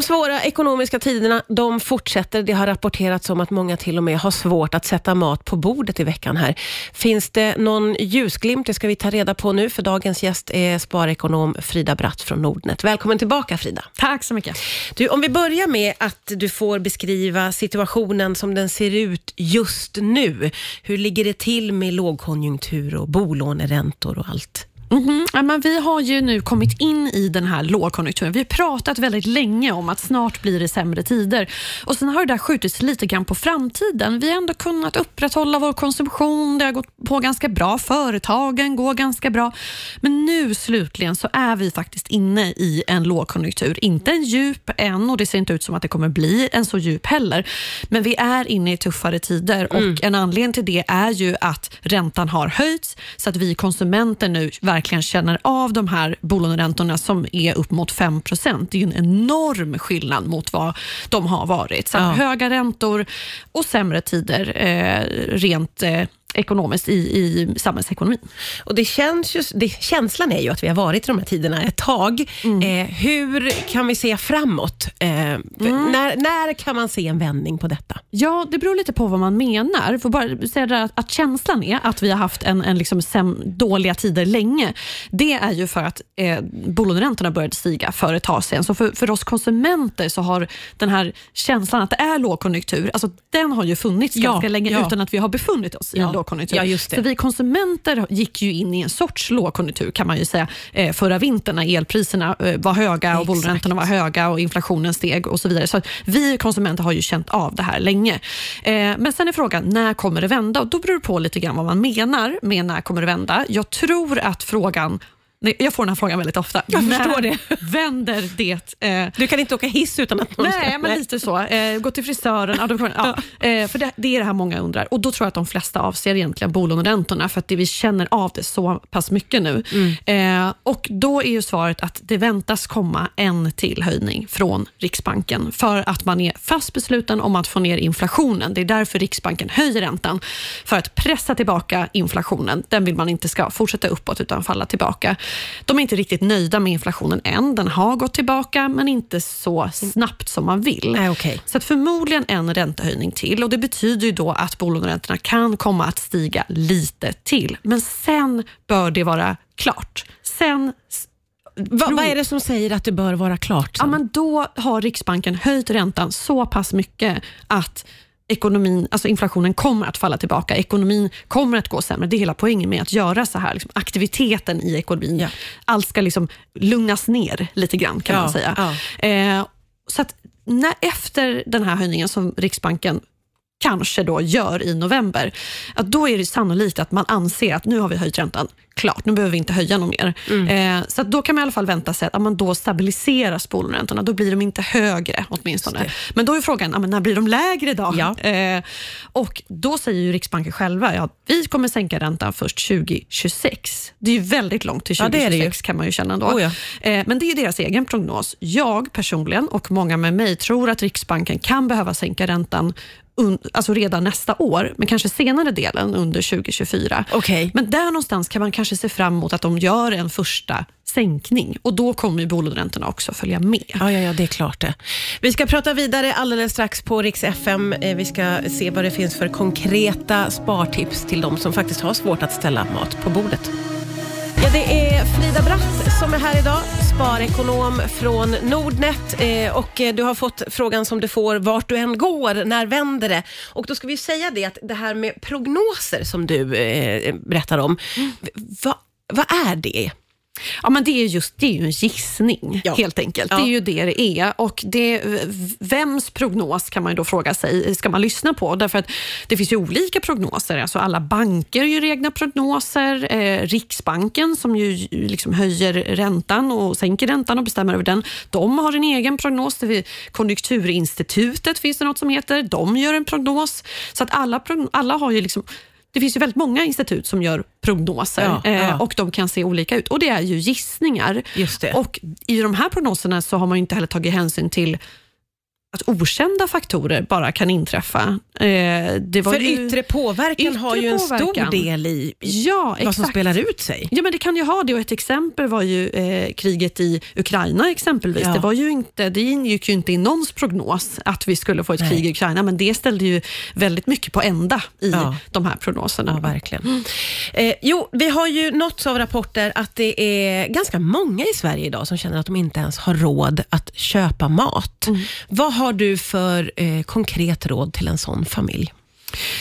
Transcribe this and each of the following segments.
De svåra ekonomiska tiderna de fortsätter. Det har rapporterats om att många till och med har svårt att sätta mat på bordet i veckan. här. Finns det någon ljusglimt? Det ska vi ta reda på nu, för dagens gäst är sparekonom Frida Bratt från Nordnet. Välkommen tillbaka Frida. Tack så mycket. Du, om vi börjar med att du får beskriva situationen som den ser ut just nu. Hur ligger det till med lågkonjunktur och bolåneräntor och allt? Mm-hmm. Ja, men vi har ju nu kommit in i den här lågkonjunkturen. Vi har pratat väldigt länge om att snart blir det sämre tider. Och Sen har det där skjutits lite grann på framtiden. Vi har ändå kunnat upprätthålla vår konsumtion. Det har gått på ganska bra. Företagen går ganska bra. Men nu slutligen så är vi faktiskt inne i en lågkonjunktur. Inte en djup än och det ser inte ut som att det kommer bli en så djup heller. Men vi är inne i tuffare tider mm. och en anledning till det är ju att räntan har höjts så att vi konsumenter nu verkligen känner av de här bolåneräntorna som är upp mot 5% Det är en enorm skillnad mot vad de har varit. Så ja. Höga räntor och sämre tider eh, rent eh, ekonomiskt i, i samhällsekonomin. Och det känns ju, det, känslan är ju att vi har varit i de här tiderna ett tag. Mm. Eh, hur kan vi se framåt? Eh, mm. när, när kan man se en vändning på detta? Ja, det beror lite på vad man menar. För bara säga att, att känslan är att vi har haft en, en liksom sem, dåliga tider länge. Det är ju för att eh, bolåneräntorna började stiga för ett tag sedan. Så för, för oss konsumenter så har den här känslan att det är lågkonjunktur, alltså den har ju funnits ja, ganska länge ja. utan att vi har befunnit oss i ja. Lågkonjunktur. Ja. Så vi konsumenter gick ju in i en sorts lågkonjunktur kan man ju säga eh, förra vintern när elpriserna eh, var höga och bolåneräntorna var höga och inflationen steg och så vidare. Så vi konsumenter har ju känt av det här länge. Eh, men sen är frågan, när kommer det vända? Och då beror det på lite grann vad man menar med när kommer det vända. Jag tror att frågan jag får den här frågan väldigt ofta. Jag När förstår det. vänder det? Eh, du kan inte åka hiss utan att någon Nej, men lite så. Eh, gå till frisören. Ja, då, ja. Eh, för det, det, är det här många undrar. Och Då tror jag att de flesta avser egentligen bolåneräntorna, för att det, vi känner av det så pass mycket nu. Mm. Eh, och Då är ju svaret att det väntas komma en till höjning från Riksbanken, för att man är fast besluten om att få ner inflationen. Det är därför Riksbanken höjer räntan, för att pressa tillbaka inflationen. Den vill man inte ska fortsätta uppåt, utan falla tillbaka. De är inte riktigt nöjda med inflationen än. Den har gått tillbaka, men inte så snabbt som man vill. Äh, okay. Så att förmodligen en räntehöjning till. och Det betyder ju då att bolåneräntorna kan komma att stiga lite till. Men sen bör det vara klart. Sen Va, vad är det som säger att det bör vara klart? Ja, men då har Riksbanken höjt räntan så pass mycket att ekonomin, alltså inflationen kommer att falla tillbaka. Ekonomin kommer att gå sämre. Det är hela poängen med att göra så här. Liksom, aktiviteten i ekonomin. Ja. Allt ska liksom lugnas ner lite grann kan ja, man säga. Ja. Eh, så att när, efter den här höjningen som Riksbanken kanske då gör i november, att då är det sannolikt att man anser att nu har vi höjt räntan klart, nu behöver vi inte höja något mer. Mm. Eh, så då kan man i alla fall vänta sig att, man då stabiliseras bolåneräntorna. Då blir de inte högre åtminstone. Men då är frågan, att, när blir de lägre då? Ja. Eh, och Då säger ju Riksbanken själva att vi kommer sänka räntan först 2026. Det är ju väldigt långt till 2026 ja, det det kan man ju känna då. Oh ja. eh, men det är deras egen prognos. Jag personligen och många med mig tror att Riksbanken kan behöva sänka räntan alltså redan nästa år, men kanske senare delen under 2024. Okay. Men där någonstans kan man kanske se fram emot att de gör en första sänkning och då kommer bolåneräntorna också följa med. Ja, ja, ja, det är klart det. Vi ska prata vidare alldeles strax på Rix FM. Eh, vi ska se vad det finns för konkreta spartips till de som faktiskt har svårt att ställa mat på bordet. Ja, det är Frida Bratt som är här idag, sparekonom från Nordnet. Eh, och eh, du har fått frågan som du får vart du än går, när vänder det? Och då ska vi säga det att det här med prognoser som du eh, berättar om, mm. vad va är det? Ja, men det är just det är ju en gissning, ja. helt enkelt. Ja. Det är ju det det är. Och det, vems prognos kan man då fråga sig, ska man lyssna på? Därför att det finns ju olika prognoser. Alltså alla banker gör egna prognoser. Eh, Riksbanken, som ju liksom höjer räntan och sänker räntan och bestämmer över den, de har en egen prognos. Konjunkturinstitutet finns det något som heter. De gör en prognos. Så att alla, alla har ju liksom det finns ju väldigt många institut som gör prognoser ja, ja. Eh, och de kan se olika ut. Och Det är ju gissningar. Och I de här prognoserna så har man inte heller tagit hänsyn till att okända faktorer bara kan inträffa. Eh, det var För ju, yttre påverkan yttre har ju en påverkan. stor del i ja, vad som exakt. spelar ut sig. Ja, men det kan ju ha det och ett exempel var ju eh, kriget i Ukraina exempelvis. Ja. Det, var ju inte, det ingick ju inte i någons prognos att vi skulle få ett Nej. krig i Ukraina, men det ställde ju väldigt mycket på ända i Ja. de här prognoserna. Ja, verkligen. Eh, jo, vi har ju nåtts av rapporter att det är ganska många i Sverige idag som känner att de inte ens har råd att köpa mat. Vad har du för eh, konkret råd till en sån familj?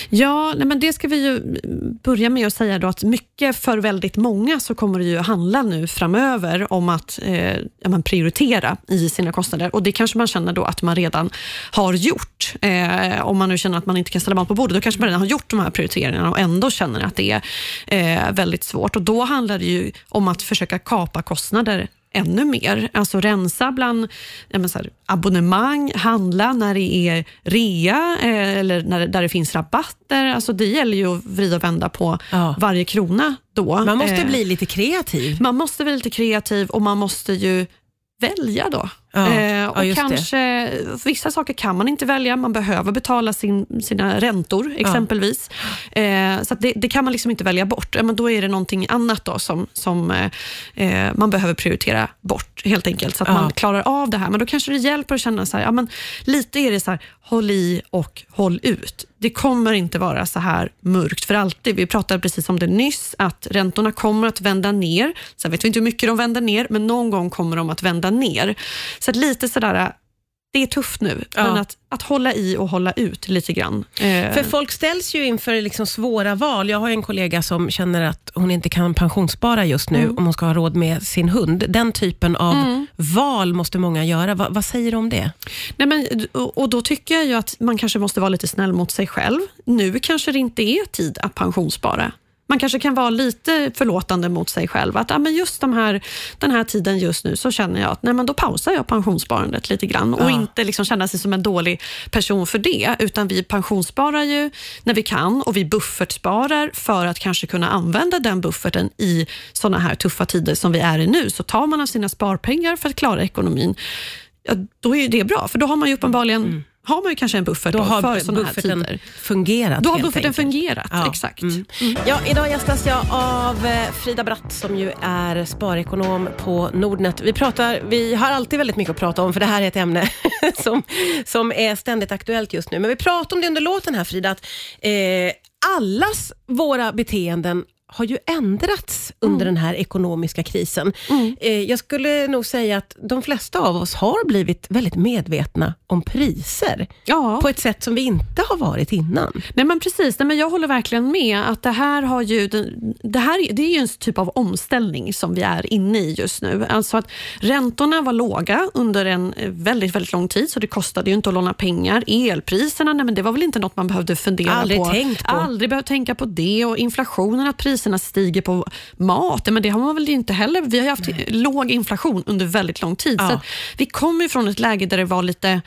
Ja, nej, men det ska vi ju börja med att säga då att mycket för väldigt många så kommer det ju handla nu framöver om att eh, ja, men prioritera i sina kostnader och det kanske man känner då att man redan har gjort. Eh, om man nu känner att man inte kan ställa mat på bordet, då kanske man redan har gjort de här prioriteringarna och ändå känner att det är eh, väldigt svårt och då handlar det ju om att försöka kapa kostnader ännu mer. Alltså rensa bland ja, men så här, abonnemang, handla när det är rea eh, eller när, där det finns rabatter. Alltså det gäller ju att vrida och vända på Ja. varje krona då. Man måste Eh, bli lite kreativ. man måste vara lite kreativ och man måste ju välja då. Ja, Eh, ja, och det. kanske, Vissa saker kan man inte välja, man behöver betala sin, sina räntor exempelvis. Eh, så det, det kan man liksom inte välja bort. Ja, men då är det någonting annat då som, som eh, eh, man behöver prioritera bort helt enkelt, så att Ja. man klarar av det här. Men då kanske det hjälper att känna så här, ja, men lite är det så här, håll i och håll ut. Det kommer inte vara så här mörkt för alltid. Vi pratade precis om det nyss, att räntorna kommer att vända ner. Sen vet vi inte hur mycket de vänder ner, men någon gång kommer de att vända ner. Så att lite sådär, det är tufft nu, Ja. men att, att hålla i och hålla ut lite grann. Eh, För folk ställs ju inför liksom svåra val. Jag har en kollega som känner att hon inte kan pensionsspara just nu om hon ska ha råd med sin hund. Den typen av val måste många göra. Va, vad säger du om det? Nej, men, och, då tycker jag att man kanske måste vara lite snäll mot sig själv. Nu kanske det inte är tid att pensionsspara. Man kanske kan vara lite förlåtande mot sig själv. Att ah, men just de här, den här tiden just nu så känner jag att nej, men då pausar jag pensionssparandet lite grann och Ja. inte liksom känna sig som en dålig person för det. Utan vi pensionssparar ju när vi kan och vi buffertsparar för att kanske kunna använda den bufferten i sådana här tuffa tider som vi är i nu. Så tar man av sina sparpengar för att klara ekonomin, ja, då är det bra. För då har man ju uppenbarligen har man ju kanske en buffert Mm. Då då, har för sådana här tider. fungerat. Då har bufferten enkelt. fungerat, Ja. exakt. Mm. Ja, idag gästas jag av eh, Frida Bratt som ju är sparekonom på Nordnet. Vi, pratar, vi har alltid väldigt mycket att prata om för det här är ett ämne som, som är ständigt aktuellt just nu. Men vi pratade om det under låten här Frida, att eh, allas våra beteenden har ju ändrats under den här ekonomiska krisen. Eh, jag skulle nog säga att de flesta av oss har blivit väldigt medvetna om priser Ja, på ett sätt som vi inte har varit innan. nej, men precis. Nej, men jag håller verkligen med. att Det här, har ju, det här är- det är ju en typ av omställning som vi är inne i just nu. Alltså att räntorna var låga under en eh, väldigt, väldigt lång tid, så det kostade ju inte att låna pengar. Elpriserna, nej, men det var väl inte något man behövde fundera Aldrig på. tänkt på. Aldrig behövt tänka på det. Och inflationen, att priserna stiger på mat, men det har man väl inte heller. Vi har ju haft låg inflation under väldigt lång tid. Ja. Så vi kommer från ett läge där det var lite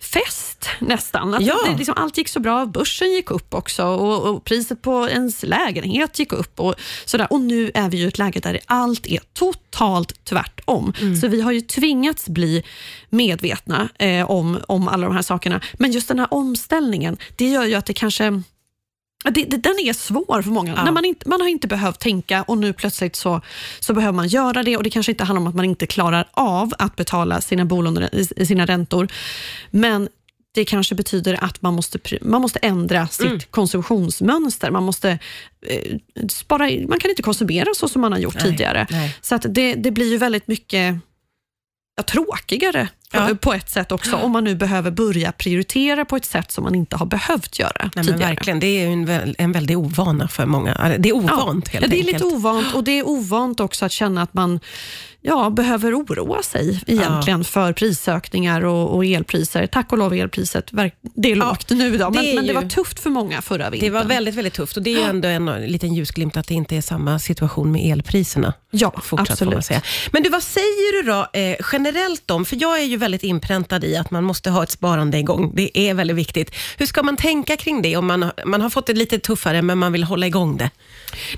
fest nästan. Att Ja. det, liksom, allt gick så bra, börsen gick upp också och, och priset på ens lägenhet gick upp. Och, sådär. och nu är vi i ett läge där allt är totalt tvärtom. Så vi har ju tvingats bli medvetna eh, om, om alla de här sakerna. Men just den här omställningen, det gör ju att det kanske Det, det, den är svår för många. Ja. När man, inte, man har inte behövt tänka och nu plötsligt så, så behöver man göra det. och Det kanske inte handlar om att man inte klarar av att betala sina bolån, sina räntor. Men det kanske betyder att man måste, man måste ändra sitt Mm. konsumtionsmönster. Man, måste, eh, spara, man kan inte konsumera så som man har gjort Nej, tidigare. nej. Så att det, det blir ju väldigt mycket ja, tråkigare Ja. på ett sätt också, om man nu behöver börja prioritera på ett sätt som man inte har behövt göra Nej, tidigare. verkligen, det är en, en väldig ovana för många. Det är ovant helt ja, det är enkelt. lite ovant och det är ovant också att känna att man ja, behöver oroa sig egentligen för prisökningar och, och elpriser. Tack och lov elpriset, det är Ja, lågt nu idag, men det men det ju- var tufft för många förra det vintern. var väldigt, väldigt tufft och det är ju ändå en, en liten ljusglimt att det inte är samma situation med elpriserna. Ja, Fortsatt absolut. Men du, vad säger du då eh, generellt om, för jag är ju väldigt inpräntad i att man måste ha ett sparande igång. Det är väldigt viktigt. Hur ska man tänka kring det om man, har- man har fått det lite tuffare, men man vill hålla igång det?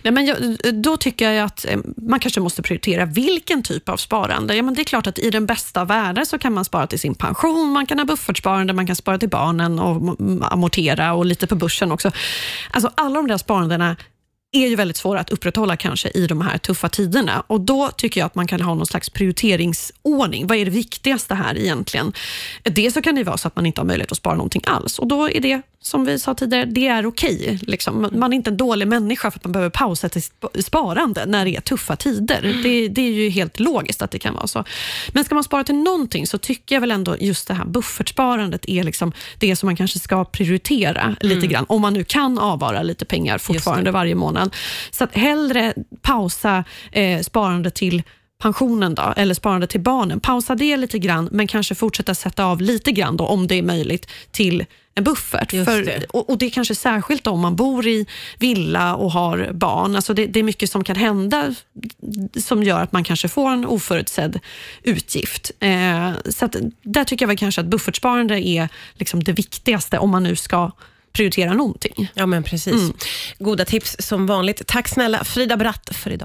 Nej, men jag, då tycker jag att eh, man kanske måste prioritera vilken typ av sparande. Ja, men det är klart att i den bästa av världar så kan man spara till sin pension, man kan ha buffertsparande, man kan spara till barnen och amortera och lite på börsen också. Alltså alla de där sparandena är ju väldigt svåra att upprätthålla kanske i de här tuffa tiderna. Och Då tycker jag att man kan ha någon slags prioriteringsordning. Vad är det viktigaste här egentligen? Dels så kan det vara så att man inte har möjlighet att spara någonting alls och då är det, som vi sa tidigare, det är okej. Liksom. Man är inte en dålig människa för att man behöver pausa till sp- sparande när det är tuffa tider. Det, det är ju helt logiskt att det kan vara så. Men ska man spara till någonting så tycker jag väl ändå just det här buffertsparandet är liksom det som man kanske ska prioritera lite grann. Om man nu kan avvara lite pengar fortfarande varje månad. Så att hellre pausa eh, sparande till pensionen då, eller sparande till barnen. Pausa det lite grann, men kanske fortsätta sätta av lite grann då, om det är möjligt, till en buffert. Just För, det. och, och det är kanske särskilt om man bor i villa och har barn. Alltså det, det är mycket som kan hända som gör att man kanske får en oförutsedd utgift. Eh, så att, där tycker jag väl kanske att buffertsparande är liksom det viktigaste om man nu ska prioritera någonting. Ja, men precis. Goda tips som vanligt. Tack snälla Frida Bratt för idag.